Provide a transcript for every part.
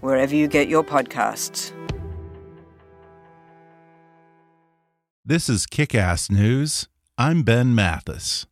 wherever you get your podcasts. This is Kick Ass News. I'm Ben Mathis.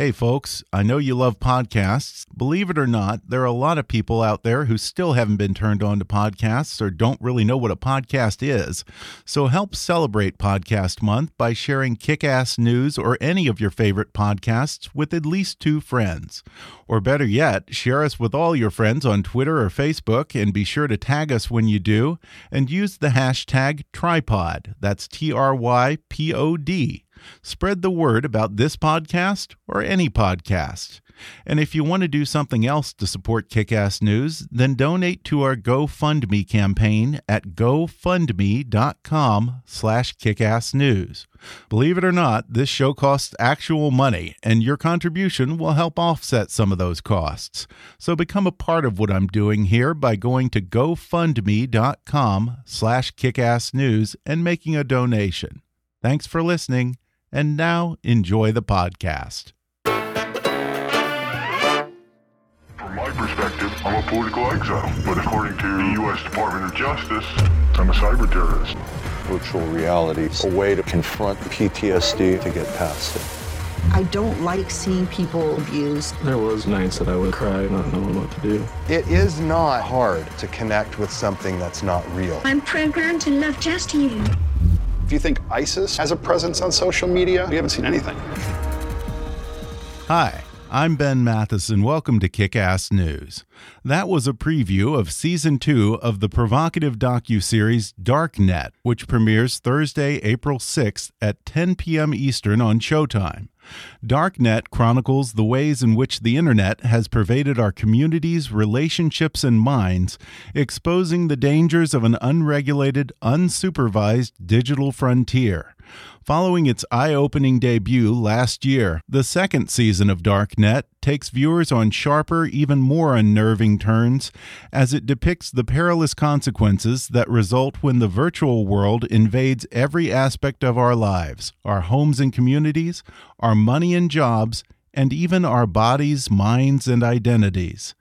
Hey, folks, I know you love podcasts. Believe it or not, there are a lot of people out there who still haven't been turned on to podcasts or don't really know what a podcast is. So help celebrate Podcast Month by sharing kick ass news or any of your favorite podcasts with at least two friends. Or better yet, share us with all your friends on Twitter or Facebook and be sure to tag us when you do and use the hashtag trypod. That's T R Y P O D. Spread the word about this podcast or any podcast. And if you want to do something else to support Kickass News, then donate to our GoFundMe campaign at gofundme.com slash kickassnews. Believe it or not, this show costs actual money, and your contribution will help offset some of those costs. So become a part of what I'm doing here by going to gofundme.com slash kickassnews and making a donation. Thanks for listening. And now enjoy the podcast. From my perspective, I'm a political exile. But according to the U.S. Department of Justice, I'm a cyber terrorist. Virtual reality, is a way to confront PTSD to get past it. I don't like seeing people abused. There was nights that I would cry not knowing what to do. It is not hard to connect with something that's not real. I'm programmed to love just you. If you think ISIS has a presence on social media, we haven't seen anything. Hi, I'm Ben Mathis, and welcome to Kick Ass News. That was a preview of season two of the provocative docu-series Darknet, which premieres Thursday, April 6th at 10 p.m. Eastern on Showtime. Darknet chronicles the ways in which the internet has pervaded our communities, relationships, and minds, exposing the dangers of an unregulated, unsupervised digital frontier. Following its eye opening debut last year, the second season of Darknet takes viewers on sharper, even more unnerving turns as it depicts the perilous consequences that result when the virtual world invades every aspect of our lives our homes and communities, our money and jobs, and even our bodies, minds, and identities.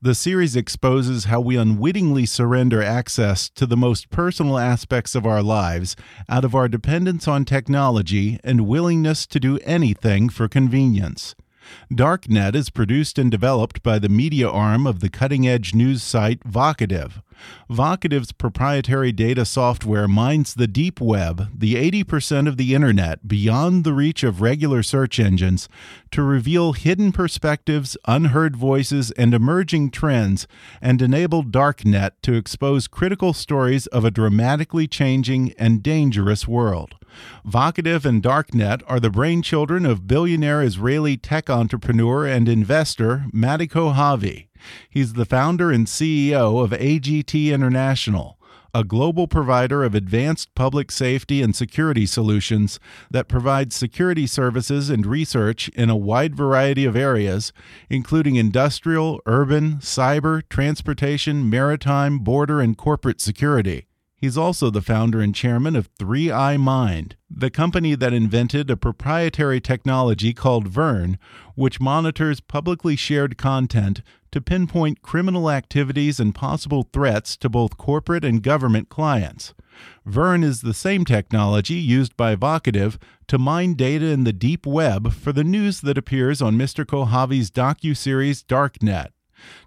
The series exposes how we unwittingly surrender access to the most personal aspects of our lives out of our dependence on technology and willingness to do anything for convenience. Darknet is produced and developed by the media arm of the cutting edge news site Vocativ. Vocativ's proprietary data software mines the deep web, the 80% of the internet beyond the reach of regular search engines, to reveal hidden perspectives, unheard voices, and emerging trends, and enable Darknet to expose critical stories of a dramatically changing and dangerous world. Vocativ and Darknet are the brainchildren of billionaire Israeli tech entrepreneur and investor Mati Kochavi. He's the founder and CEO of AGT International, a global provider of advanced public safety and security solutions that provides security services and research in a wide variety of areas, including industrial, urban, cyber, transportation, maritime, border, and corporate security. He's also the founder and chairman of 3i Mind, the company that invented a proprietary technology called Vern, which monitors publicly shared content to pinpoint criminal activities and possible threats to both corporate and government clients. Vern is the same technology used by Vocativ to mine data in the deep web for the news that appears on Mr. Kochavi's docu-series Darknet.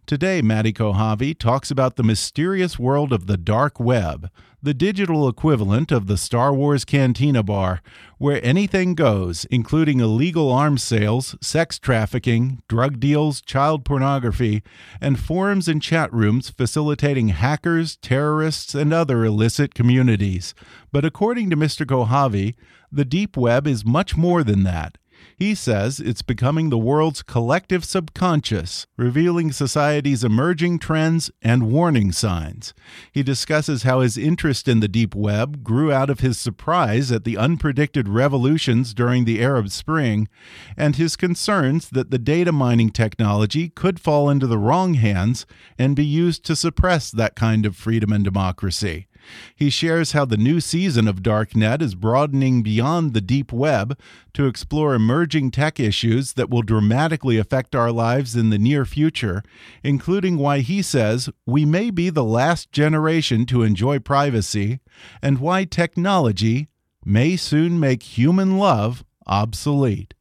Today, Matti Kochavi talks about the mysterious world of the dark web, the digital equivalent of the Star Wars Cantina Bar, where anything goes, including illegal arms sales, sex trafficking, drug deals, child pornography, and forums and chat rooms facilitating hackers, terrorists, and other illicit communities. But according to Mr. Kochavi, the deep web is much more than that. He says it's becoming the world's collective subconscious, revealing society's emerging trends and warning signs. He discusses how his interest in the deep web grew out of his surprise at the unpredicted revolutions during the Arab Spring and his concerns that the data mining technology could fall into the wrong hands and be used to suppress that kind of freedom and democracy. He shares how the new season of Darknet is broadening beyond the deep web to explore emerging tech issues that will dramatically affect our lives in the near future, including why he says we may be the last generation to enjoy privacy and why technology may soon make human love obsolete.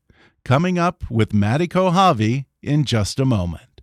Coming up with Matti Kochavi in just a moment.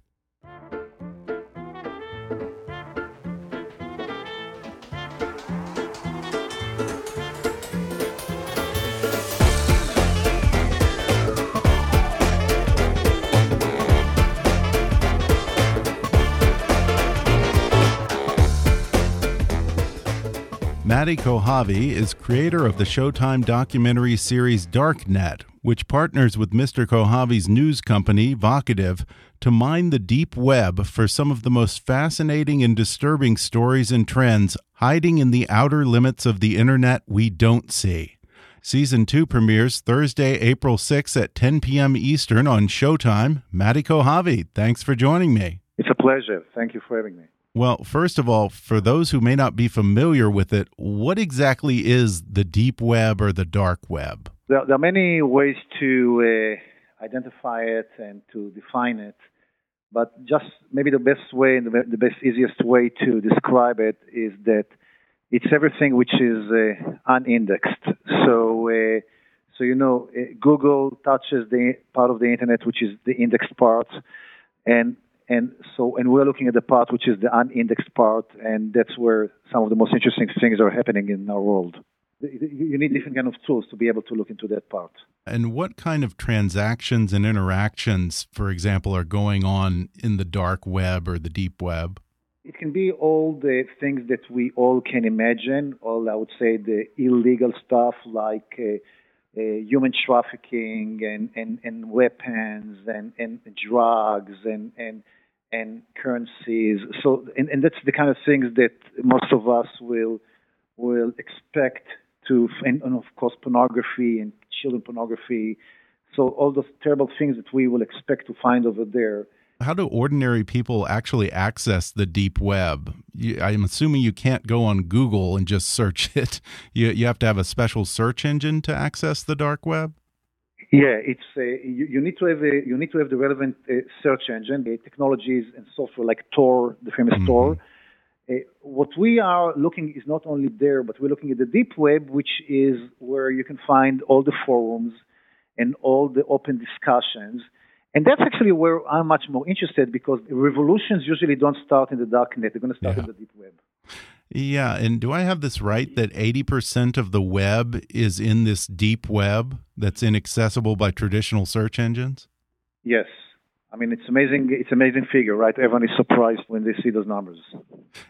Matti Kochavi is creator of the Showtime documentary series Darknet, which partners with Mr. Kochavi's news company, Vocativ, to mine the deep web for some of the most fascinating and disturbing stories and trends hiding in the outer limits of the internet we don't see. Season 2 premieres Thursday, April 6 at 10 p.m. Eastern on Showtime. Matti Kochavi, thanks for joining me. It's a pleasure. Thank you for having me. Well, first of all, for those who may not be familiar with it, what exactly is the deep web or the dark web? There, there are many ways to uh, identify it and to define it, but just maybe the best way and the, best, easiest way to describe it is that it's everything which is uh, unindexed. So, uh, so you know, uh, Google touches the part of the internet which is the indexed part, and and so and we're looking at the part which is the unindexed part and that's where some of the most interesting things are happening in our world. You need different kind of tools to be able to look into that part. And what kind of transactions and interactions for example are going on in the dark web or the deep web? It can be all the things that we all can imagine all i would say the illegal stuff like uh, uh, human trafficking and, and, and weapons and, and drugs and, and and currencies. So, and, and that's the kind of things that most of us will will expect to, and, and of course, pornography and children pornography. So, all those terrible things that we will expect to find over there. How do ordinary people actually access the deep web? You, I'm assuming you can't go on Google and just search it. You, you have to have a special search engine to access the dark web. Yeah, it's uh, you, you, need to have a, you need to have the relevant uh, search engine, the technologies and software like Tor, the famous mm-hmm. Tor. Uh, what we are looking is not only there, but we're looking at the deep web, which is where you can find all the forums and all the open discussions. And that's actually where I'm much more interested because revolutions usually don't start in the dark net; they're going to start yeah. in the deep web. Yeah, and do I have this right that 80% of the web is in this deep web that's inaccessible by traditional search engines? Yes. I mean, it's amazing. It's amazing figure, right? Everyone is surprised when they see those numbers.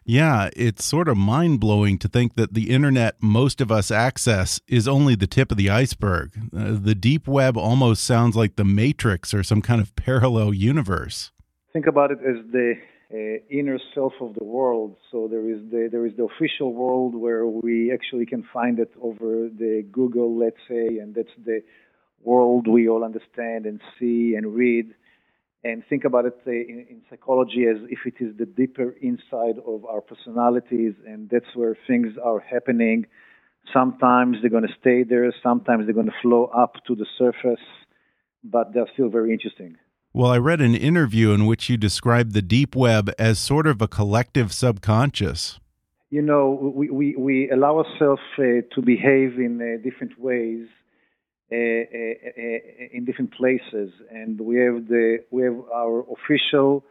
Yeah, it's sort of mind blowing to think that the internet most of us access is only the tip of the iceberg. Uh, the deep web almost sounds like the Matrix or some kind of parallel universe. Think about it as the uh, inner self of the world. So there is the there is the official world where we actually can find it over the Google, let's say, and that's the world we all understand and see and read. And think about it in, in psychology as if it is the deeper inside of our personalities, and that's where things are happening. Sometimes they're going to stay there, sometimes they're going to flow up to the surface, but they're still very interesting. Well, I read an interview in which you described the deep web as sort of a collective subconscious. You know, we, we, we allow ourselves uh, to behave in uh, different ways in different places, and we have the we have our official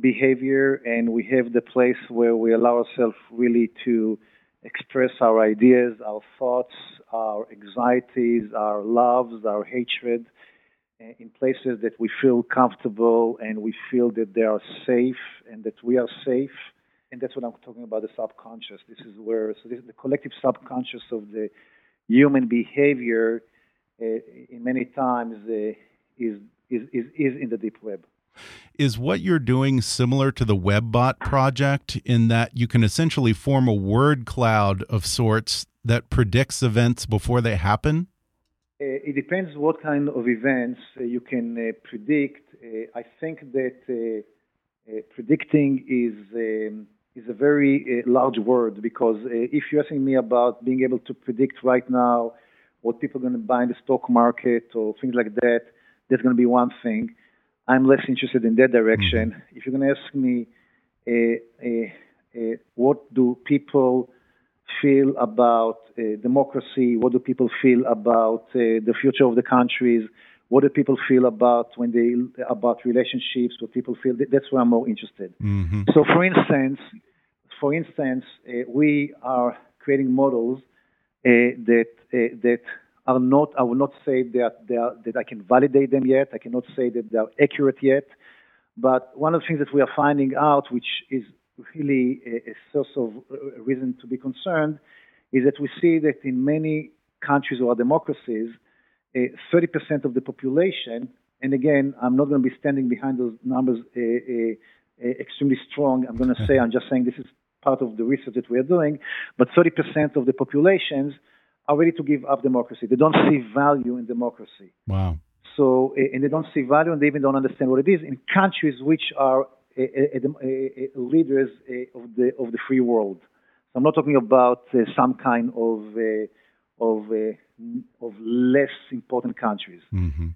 behavior, and we have the place where we allow ourselves really to express our ideas, our thoughts, our anxieties, our loves, our hatred, uh, in places that we feel comfortable and we feel that they are safe and that we are safe. And that's what I'm talking about the subconscious. This is where, so this is the collective subconscious of the human behavior, in many times, uh, is, is, is, is in the deep web. Is what you're doing similar to the WebBot project in that you can essentially form a word cloud of sorts that predicts events before they happen? Uh, it depends what kind of events uh, you can uh, predict. Uh, I think that uh, uh, predicting is um, is a very large word because if you're asking me about being able to predict right now what people are going to buy in the stock market or things like that, that's going to be one thing. I'm less interested in that direction. Mm-hmm. If you're going to ask me, uh, uh, uh, what do people feel about democracy? What do people feel about the future of the countries? What do people feel about when they about relationships? What people feel? That's where I'm more interested. Mm-hmm. So, for instance, for instance, we are creating models that that are not, I will not say that, they are, that I can validate them yet. I cannot say that they are accurate yet. But one of the things that we are finding out, which is really a, a source of a reason to be concerned, is that we see that in many countries or democracies, uh, 30% of the population, and again, I'm not going to be standing behind those numbers uh, uh, extremely strong. I'm going to say, I'm just saying this is part of the research that we are doing, but 30% of the populations are ready to give up democracy. They don't see value in democracy. Wow. So, and they don't see value, and they even don't understand what it is in countries which are leaders of the of the free world. So I'm not talking about uh, some kind of uh, of uh, of less important countries. Mm-hmm.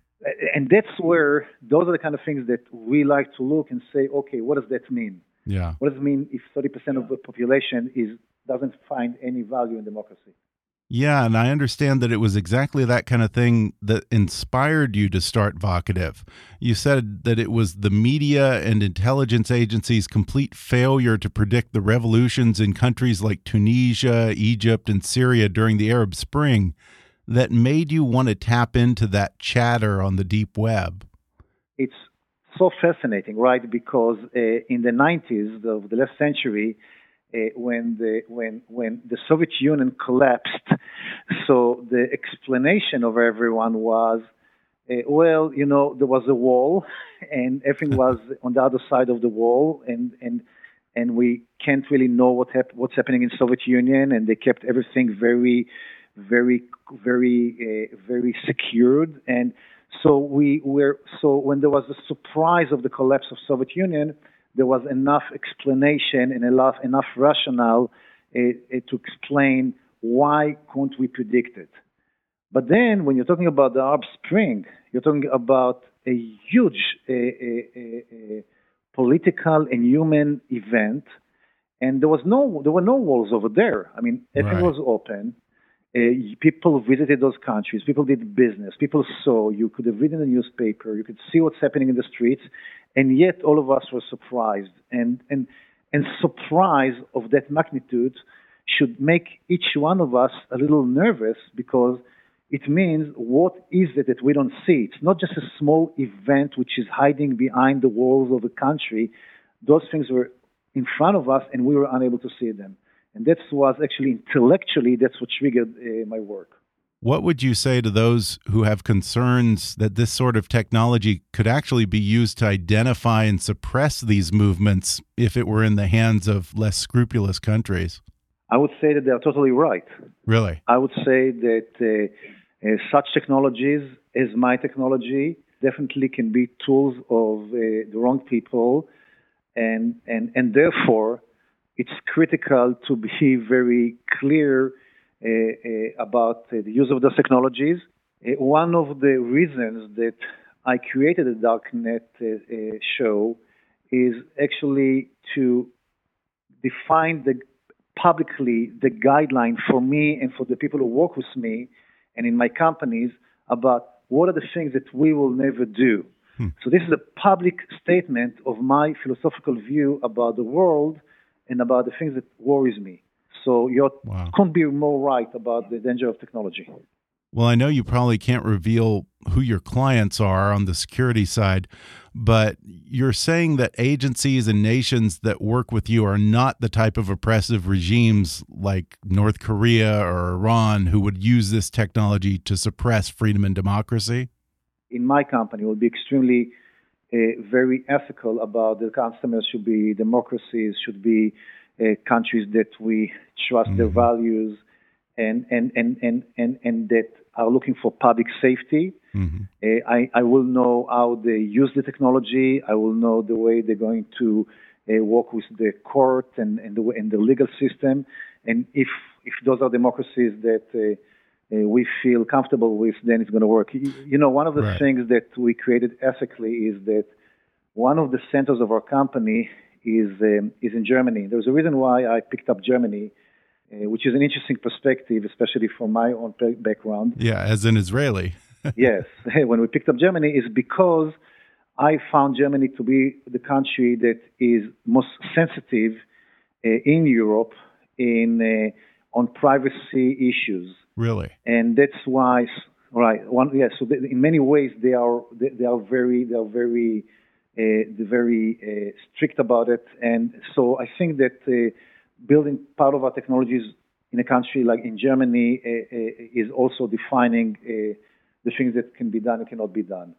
And that's where those are the kind of things that we like to look and say, okay, what does that mean? Yeah. What does it mean if 30% of the population is doesn't find any value in democracy? Yeah, and I understand that it was exactly that kind of thing that inspired you to start Vocativ. You said that it was the media and intelligence agencies' complete failure to predict the revolutions in countries like Tunisia, Egypt, and Syria during the Arab Spring that made you want to tap into that chatter on the deep web. It's so fascinating, right? Because uh, in the 90s of the last century, uh, when the when when the Soviet Union collapsed. So the explanation of everyone was, uh, well, you know, there was a wall, and everything was on the other side of the wall, and and and we can't really know what hap- what's happening in Soviet Union, and they kept everything very, very, very, uh, very secured, and so we were so when there was the surprise of the collapse of Soviet Union there was enough explanation and enough, enough rationale uh, uh, to explain why couldn't we predict it. But then, when you're talking about the Arab Spring, you're talking about a huge uh, political and human event, and there was no there were no walls over there. I mean, everything right. was open. Uh, people visited those countries. People did business. People saw. You could have read in the newspaper. You could see what's happening in the streets, and yet all of us were surprised. And and and surprise of that magnitude should make each one of us a little nervous because it means what is it that we don't see? It's not just a small event which is hiding behind the walls of a country. Those things were in front of us, and we were unable to see them. And that was actually intellectually that's what triggered uh, my work. What would you say to those who have concerns that this sort of technology could actually be used to identify and suppress these movements if it were in the hands of less scrupulous countries? I would say that they are totally right. Really? I would say that uh, uh, such technologies as my technology definitely can be tools of uh, the wrong people, and and and therefore it's critical to be very clear uh, uh, about uh, the use of those technologies. one of the reasons that I created the darknet uh, uh, show is actually to define the publicly the guideline for me and for the people who work with me and in my companies about what are the things that we will never do. Hmm. So this is a public statement of my philosophical view about the world and about the things that worries me. So you wow. couldn't be more right about the danger of technology. Well, I know you probably can't reveal who your clients are on the security side, but you're saying that agencies and nations that work with you are not the type of oppressive regimes like North Korea or Iran who would use this technology to suppress freedom and democracy? In my company, will be extremely very ethical about the customers should be democracies, should be uh, countries that we trust their mm-hmm. values and, and, and, and, and, and that are looking for public safety. Mm-hmm. Uh, I, I will know how they use the technology. I will know the way they're going to uh, work with the court and, and, the, and the legal system. And if, if those are democracies that uh, uh we feel comfortable with, then it's going to work. You know, one of the right. things that we created ethically is that one of the centers of our company is um, is in Germany. There's a reason why I picked up Germany uh, which is an interesting perspective, especially from my own background. Yeah, as an Israeli. yes, when we picked up Germany, is because I found Germany to be the country that is most sensitive uh, in Europe in uh, on privacy issues. Really, and that's why. Right. One. Yeah. So in many ways, they are they, they are very they are very uh, very uh, strict about it, and so I think that uh, building part of our technologies in a country like in Germany uh, uh, is also defining uh, the things that can be done and cannot be done.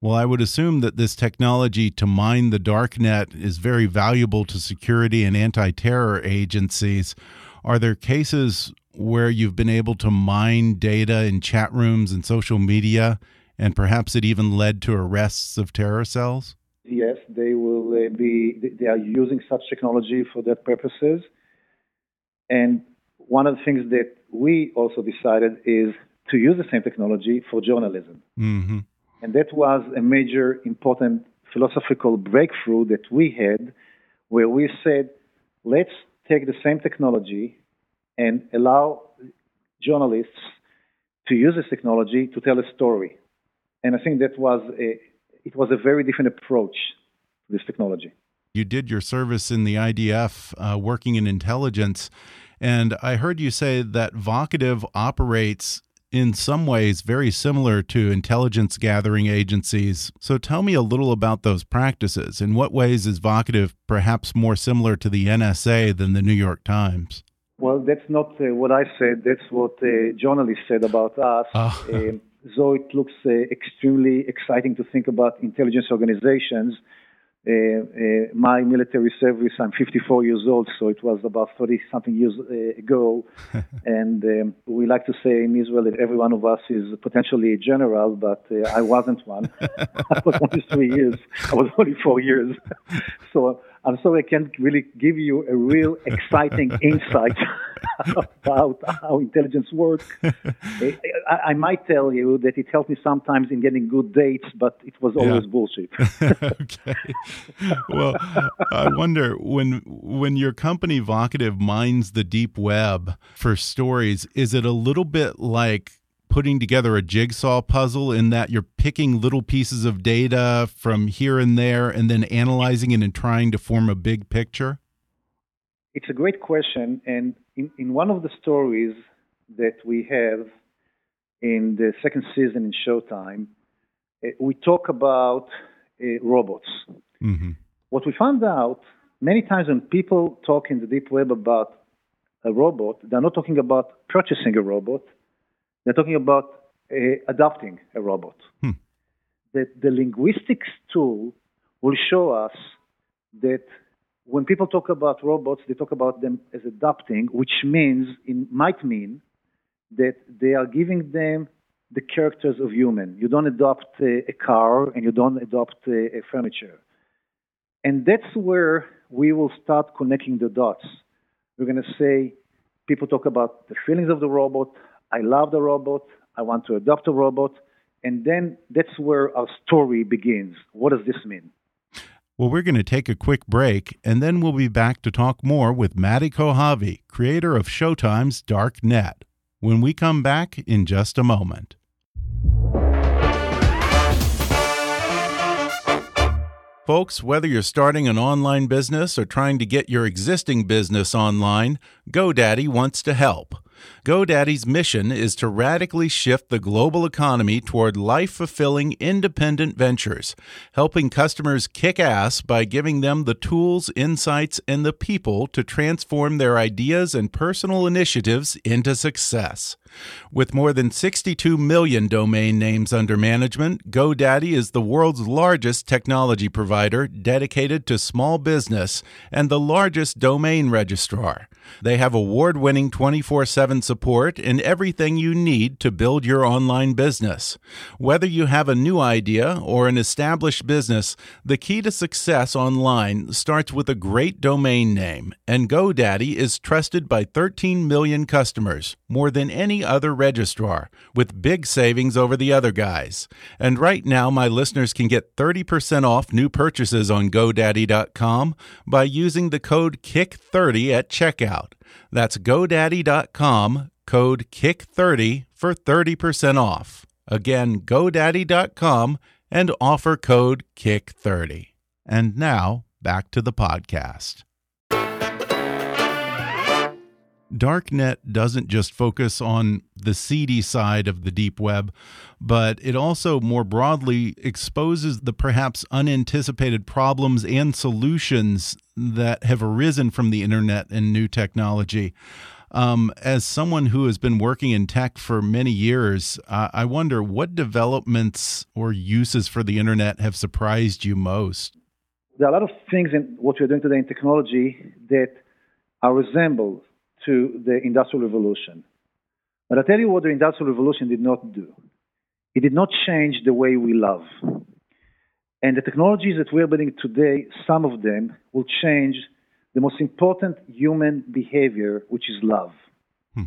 Well, I would assume that this technology to mine the darknet is very valuable to security and anti terror agencies. Are there cases where you've been able to mine data in chat rooms and social media, and perhaps it even led to arrests of terror cells? Yes, they will uh, be. They are using such technology for that purposes. And one of the things that we also decided is to use the same technology for journalism. Mm-hmm. And that was a major important philosophical breakthrough that we had, where we said, let's take the same technology and allow journalists to use this technology to tell a story. And I think that was a, it was a very different approach to this technology. You did your service in the IDF uh, working in intelligence. And I heard you say that Vocativ operates in some ways very similar to intelligence gathering agencies. So tell me a little about those practices. In what ways is Vocativ perhaps more similar to the NSA than the New York Times? Well, that's not uh, what I said. That's what uh, journalists said about us. Oh. Um, so it looks uh, extremely exciting to think about intelligence organizations uh, uh, my military service, I'm 54 years old, so it was about 30 something years uh, ago. and um, we like to say in Israel that every one of us is potentially a general, but I wasn't one. I was only three years. I was only four years. so I'm sorry I can't really give you a real exciting insight about how intelligence works. I, I, might tell you that it helped me sometimes in getting good dates, but it was always yeah. bullshit. okay. Well, I wonder when when your company Vocativ mines the deep web for stories, is it a little bit like putting together a jigsaw puzzle in that you're picking little pieces of data from here and there and then analyzing it and trying to form a big picture? It's a great question. And in, in one of the stories that we have in the second season in Showtime, uh, we talk about uh, robots. Mm -hmm. What we found out many times when people talk in the deep web about a robot, they're not talking about purchasing a robot, they're talking about uh, adopting a robot. Hmm. That the linguistics tool will show us that when people talk about robots, they talk about them as adopting, which means, it might mean, that they are giving them the characters of human. You don't adopt a, a car and you don't adopt a, a furniture. And that's where we will start connecting the dots. We're going to say, people talk about the feelings of the robot, I love the robot. I want to adopt a robot. And then that's where our story begins. What does this mean? Well, we're going to take a quick break, and then we'll be back to talk more with Matti Kochavi, creator of Showtime's Dark Net, when we come back in just a moment. Folks, whether you're starting an online business or trying to get your existing business online, GoDaddy wants to help. GoDaddy's mission is to radically shift the global economy toward life fulfilling independent ventures, helping customers kick ass by giving them the tools, insights, and the people to transform their ideas and personal initiatives into success. With more than 62 million domain names under management, GoDaddy is the world's largest technology provider dedicated to small business and the largest domain registrar. They have award winning 24 7 support and everything you need to build your online business. Whether you have a new idea or an established business, the key to success online starts with a great domain name, and GoDaddy is trusted by 13 million customers, more than any other registrar, with big savings over the other guys. And right now, my listeners can get 30% off new purchases on GoDaddy.com by using the code KICK30 at checkout. That's GoDaddy.com, code KICK30 for 30% off. Again, GoDaddy.com and offer code KICK30. And now, back to the podcast. Darknet doesn't just focus on the seedy side of the deep web, but it also more broadly exposes the perhaps unanticipated problems and solutions that have arisen from the internet and new technology. Um, as someone who has been working in tech for many years, uh, I wonder what developments or uses for the internet have surprised you most? There are a lot of things in what we're doing today in technology that are resembled to the Industrial Revolution. But I'll tell you what the Industrial Revolution did not do. It did not change the way we love. And the technologies that we're building today, some of them will change the most important human behavior, which is love. Hmm.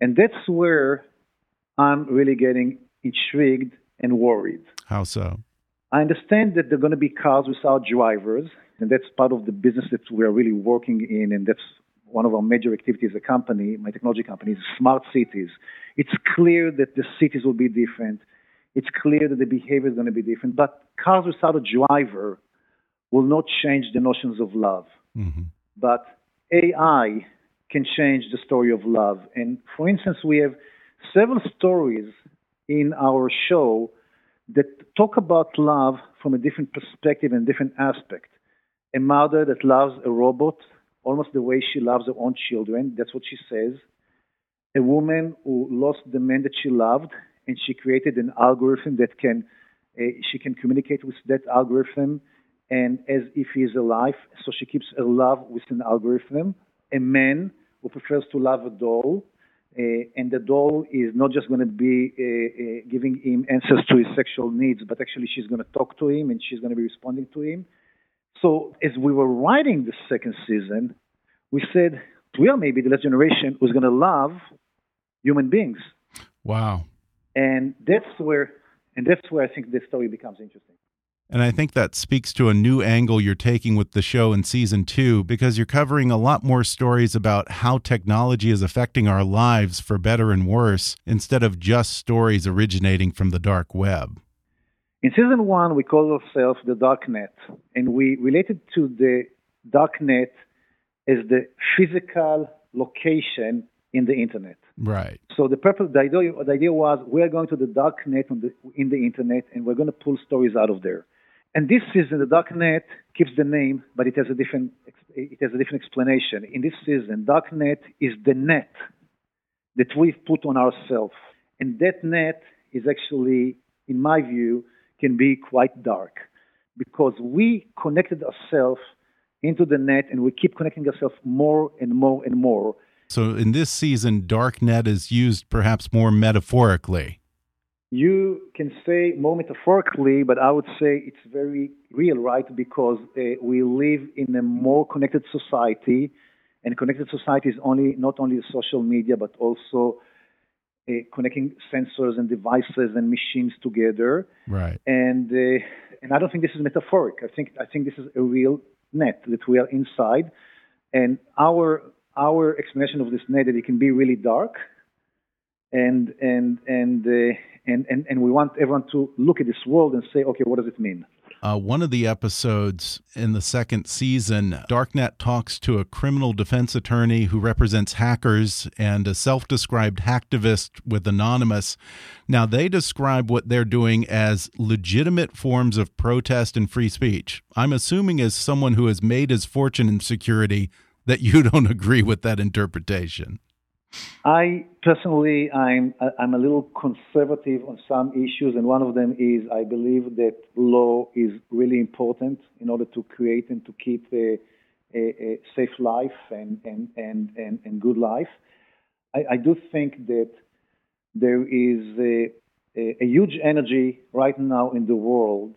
And that's where I'm really getting intrigued and worried. How so? I understand that there are going to be cars without drivers, and that's part of the business that we're really working in, and that's one of our major activities as a company, my technology company, is smart cities. It's clear that the cities will be different. It's clear that the behavior is going to be different. But cars without a driver will not change the notions of love. Mm-hmm. But AI can change the story of love. And for instance, we have several stories in our show that talk about love from a different perspective and different aspect. A mother that loves a robot almost the way she loves her own children. That's what she says. A woman who lost the man that she loved, and she created an algorithm that can uh, she can communicate with that algorithm and as if he is alive. So she keeps her love with an algorithm. A man who prefers to love a doll, uh, and the doll is not just going to be uh, giving him answers to his sexual needs, but actually she's going to talk to him and she's going to be responding to him. So as we were writing the second season, we said we are maybe the last generation who's going to love human beings. Wow. And that's where, and that's where I think this story becomes interesting. And I think that speaks to a new angle you're taking with the show in season two, because you're covering a lot more stories about how technology is affecting our lives for better and worse, instead of just stories originating from the dark web. In season one, we call ourselves the Darknet, and we related to the Darknet as the physical location in the internet. Right. So the purpose, the idea, the idea was we are going to the Darknet the, in the internet, and we're going to pull stories out of there. And this season, the Darknet keeps the name, but it has a different it has a different explanation. In this season, Darknet is the net that we've put on ourselves, and that net is actually, in my view, can be quite dark because we connected ourselves into the net and we keep connecting ourselves more and more and more. So in this season, darknet is used perhaps more metaphorically. You can say more metaphorically, but I would say it's very real, right? Because uh, we live in a more connected society, and connected society is only not only social media, but also uh, connecting sensors and devices and machines together. Right. And uh, and I don't think this is metaphoric. I think I think this is a real net that we are inside, and our our explanation of this net that it can be really dark, and and and uh, and, and and we want everyone to look at this world and say, okay, what does it mean? Uh, one of the episodes in the second season, Darknet talks to a criminal defense attorney who represents hackers and a self described hacktivist with Anonymous. Now, they describe what they're doing as legitimate forms of protest and free speech. I'm assuming, as someone who has made his fortune in security, that you don't agree with that interpretation. I personally, I'm I'm a little conservative on some issues, and one of them is I believe that law is really important in order to create and to keep a, a, a safe life and and, and, and and good life. I, I do think that there is a, a, a, huge energy right now in the world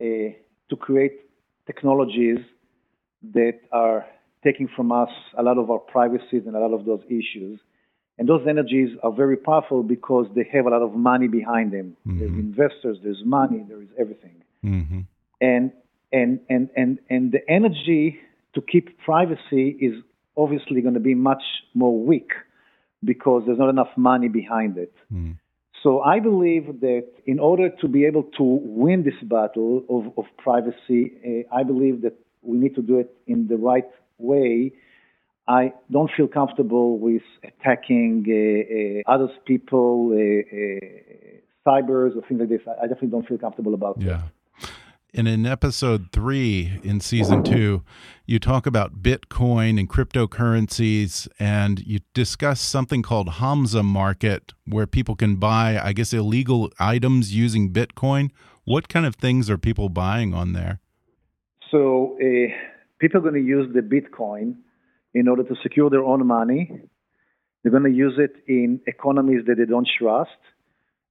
uh, to create technologies that are taking from us a lot of our privacies and a lot of those issues. And those energies are very powerful because they have a lot of money behind them. Mm-hmm. There's investors, there's money, there is everything. Mm-hmm. And, and, and, and, and the energy to keep privacy is obviously going to be much more weak because there's not enough money behind it. Mm. So I believe that in order to be able to win this battle of, of privacy, uh, I believe that we need to do it in the right way, I don't feel comfortable with attacking uh, uh, other people, uh, uh, cybers or things like this. I, definitely don't feel comfortable about yeah. that. And in episode three in season two, you talk about Bitcoin and cryptocurrencies, and you discuss something called Hansa Market, where people can buy, I guess, illegal items using Bitcoin. What kind of things are people buying on there? So, uh, people are going to use the Bitcoin in order to secure their own money. They're going to use it in economies that they don't trust,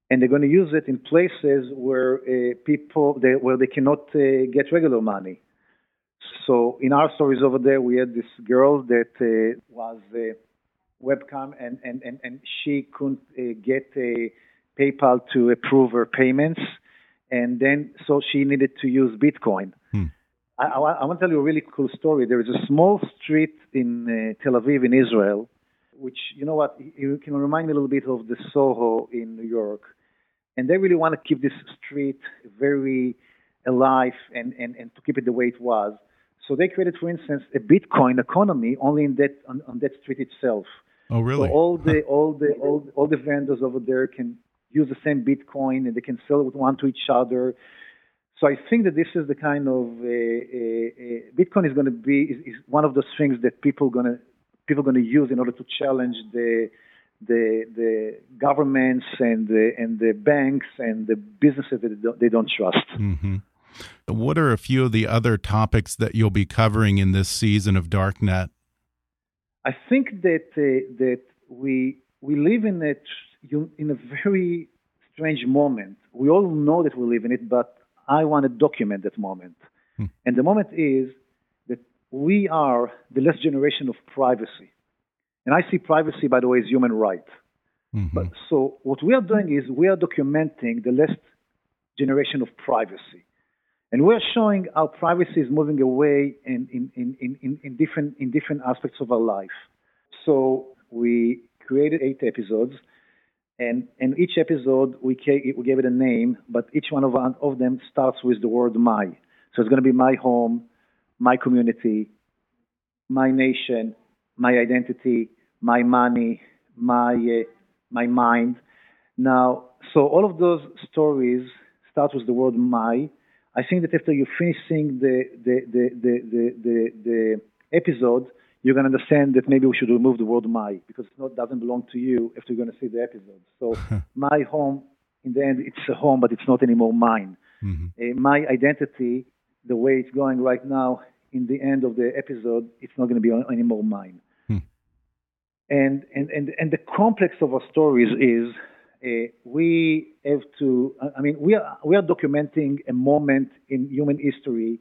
and they're going to use it in places where uh, people they, where they cannot uh, get regular money. So in our stories over there, we had this girl that uh, was a webcam, and and and, and she couldn't uh, get a PayPal to approve her payments, and then so she needed to use Bitcoin. I, I, I, want to tell you a really cool story. There is a small street in uh, Tel Aviv, in Israel, which, you know what, you can remind me a little bit of the Soho in New York. And they really want to keep this street very alive and, and, and to keep it the way it was. So they created, for instance, a Bitcoin economy only in that on, on that street itself. Oh, really? So all the all the all, all the vendors over there can use the same Bitcoin and they can sell it one to each other. So I think that this is the kind of uh, uh, uh Bitcoin is going to be is, is, one of those things that people going to people going to use in order to challenge the the the governments and the and the banks and the businesses that they don't, they don't trust. Mm -hmm. What are a few of the other topics that you'll be covering in this season of Darknet? I think that uh, that we we live in a in a very strange moment. We all know that we live in it, but I want to document that moment. Hmm. And the moment is that we are the last generation of privacy. And I see privacy, by the way, as human right. Mm-hmm. But so what we are doing is we are documenting the last generation of privacy. And we're showing how privacy is moving away in, in, in, in, in, different, in different aspects of our life. So we created eight episodes and in each episode we, we gave it a name, but each one of, of them starts with the word my. So it's going to be my home, my community, my nation, my identity, my money, my uh, my mind. Now, so all of those stories start with the word my. I think that after you finish seeing the the the the the, the, the episode, you're going to understand that maybe we should remove the word my because it doesn't belong to you if you're going to see the episode. So my home, in the end, it's a home, but it's not anymore mine. Mm-hmm. Uh, my identity, the way it's going right now, in the end of the episode, it's not going to be anymore mine. Hmm. And, and, and, and the complex of our stories is uh, we have to, I mean, we are, we are documenting a moment in human history,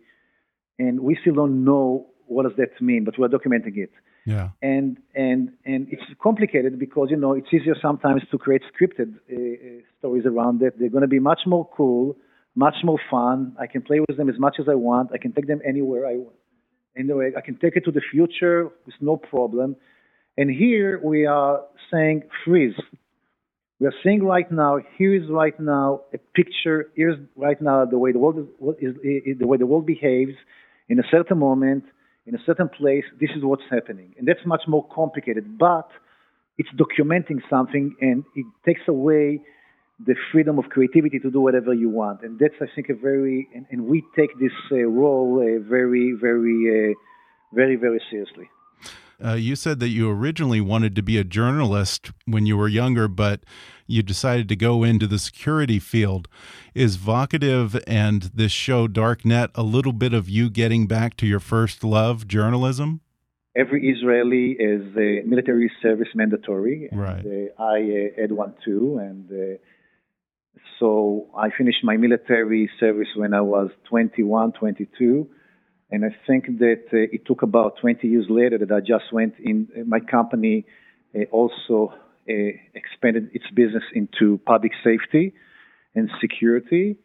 and we still don't know what does that mean, but we're documenting it. Yeah. And and and it's complicated because you know it's easier sometimes to create scripted uh, uh stories around it. They're going to be much more cool, much more fun. I can play with them as much as I want. I can take them anywhere I want. Anyway, I can take it to the future with no problem. And here we are saying freeze. We are saying right now, here is right now a picture. Here's right now the way the world is, is the way the world behaves in a certain moment in a certain place, this is what's happening. And that's much more complicated, but it's documenting something and it takes away the freedom of creativity to do whatever you want. And that's, I think, a very, and, and we take this uh, role uh, very, very, uh, very, very seriously. Uh, you said that you originally wanted to be a journalist when you were younger, but you decided to go into the security field. Is Vocativ and this show Dark Net a little bit of you getting back to your first love, journalism? Every Israeli is a military service mandatory. Right. And, uh, I uh, had one too, and uh, so I finished my military service when I was 21, 22 and I think that uh, it took about 20 years later that I just went in. Uh, my company uh, also uh, expanded its business into public safety and security.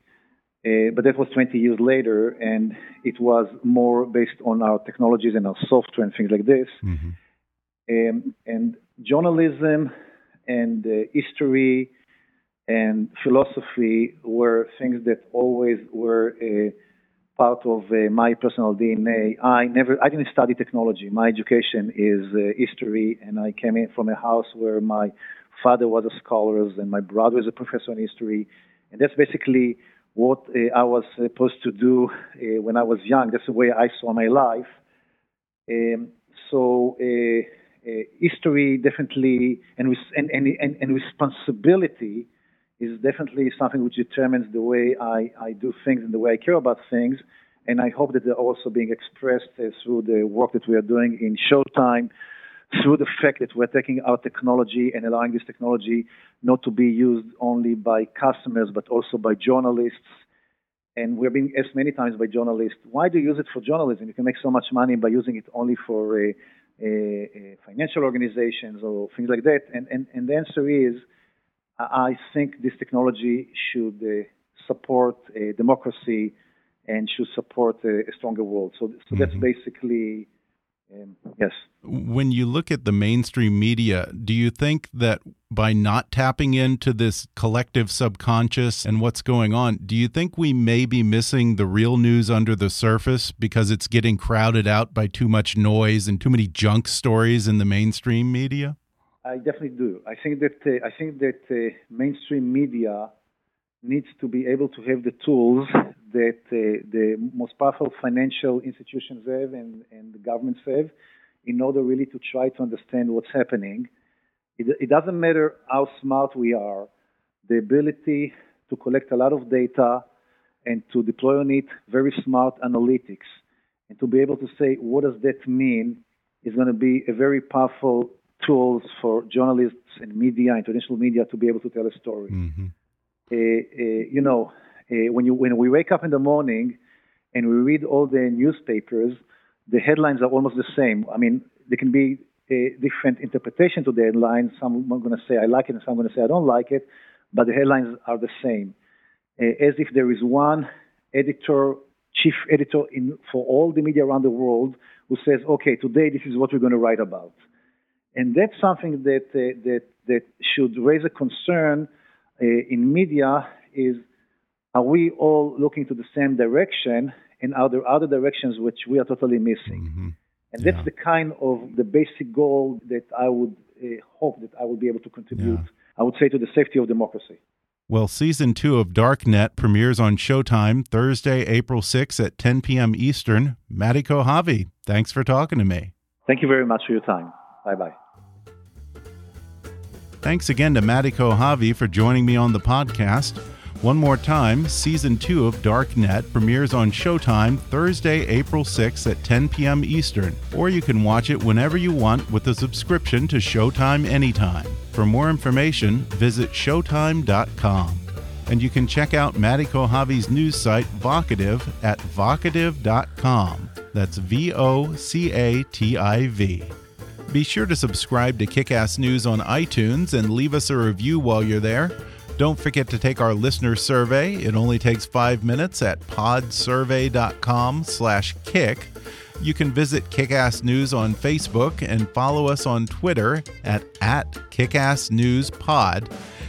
Uh, but that was 20 years later, and it was more based on our technologies and our software and things like this. Mm-hmm. Um, and journalism and uh, history and philosophy were things that always were part of uh, my personal DNA. I never, I didn't study technology. My education is uh, history, and I came in from a house where my father was a scholar and my brother is a professor in history, and that's basically what uh, I was supposed to do uh, when I was young. That's the way I saw my life. Um, so. Uh, uh, history definitely and, and, and, and responsibility is definitely something which determines the way I, I do things and the way I care about things. And I hope that they're also being expressed uh, through the work that we are doing in Showtime, through the fact that we're taking our technology and allowing this technology not to be used only by customers, but also by journalists. And we're being asked many times by journalists, why do you use it for journalism? You can make so much money by using it only for uh, uh, uh financial organizations or things like that. And, and, and the answer is, I think this technology should uh, support democracy and should support a, a stronger world. So, so that's basically um, yes. When you look at the mainstream media, do you think that by not tapping into this collective subconscious and what's going on, do you think we may be missing the real news under the surface because it's getting crowded out by too much noise and too many junk stories in the mainstream media? I definitely do. I think that uh, I think that uh, mainstream media needs to be able to have the tools that uh, the most powerful financial institutions have and, and the governments have in order really to try to understand what's happening. It, it doesn't matter how smart we are, the ability to collect a lot of data and to deploy on it very smart analytics and to be able to say what does that mean is going to be a very powerful tools for journalists and media, international media, to be able to tell a story. Mm-hmm. Uh, uh, you know, uh, when you when we wake up in the morning and we read all the newspapers, the headlines are almost the same. I mean, there can be a different interpretation to the headlines. Some are going to say I like it, and some are going to say I don't like it, but the headlines are the same, uh, as if there is one editor, chief editor in for all the media around the world who says, okay, today this is what we're going to write about and that's something that uh, that that should raise a concern uh, in media is are we all looking to the same direction and are there other directions which we are totally missing mm-hmm. and that's yeah. the kind of the basic goal that i would uh, hope that i will be able to contribute yeah. i would say to the safety of democracy well, season two of Dark Net premieres on Showtime Thursday, April 6th at 10 p.m. Eastern. Mati Kochavi, thanks for talking to me. Thank you very much for your time. Bye bye. Thanks again to Mati Kochavi for joining me on the podcast. One more time, season two of Dark Net premieres on Showtime Thursday, April 6th at 10 p.m. Eastern, or you can watch it whenever you want with a subscription to Showtime anytime. For more information, visit Showtime.com. And you can check out Mati Kochavi's news site, Vocativ, at vocativ.com. That's V O C A T I V. Be sure to subscribe to Kickass News on iTunes and leave us a review while you're there. Don't forget to take our listener survey. It only takes five minutes at podsurvey.com/kick. You can visit Kickass News on Facebook and follow us on Twitter at, at KickassNewsPod.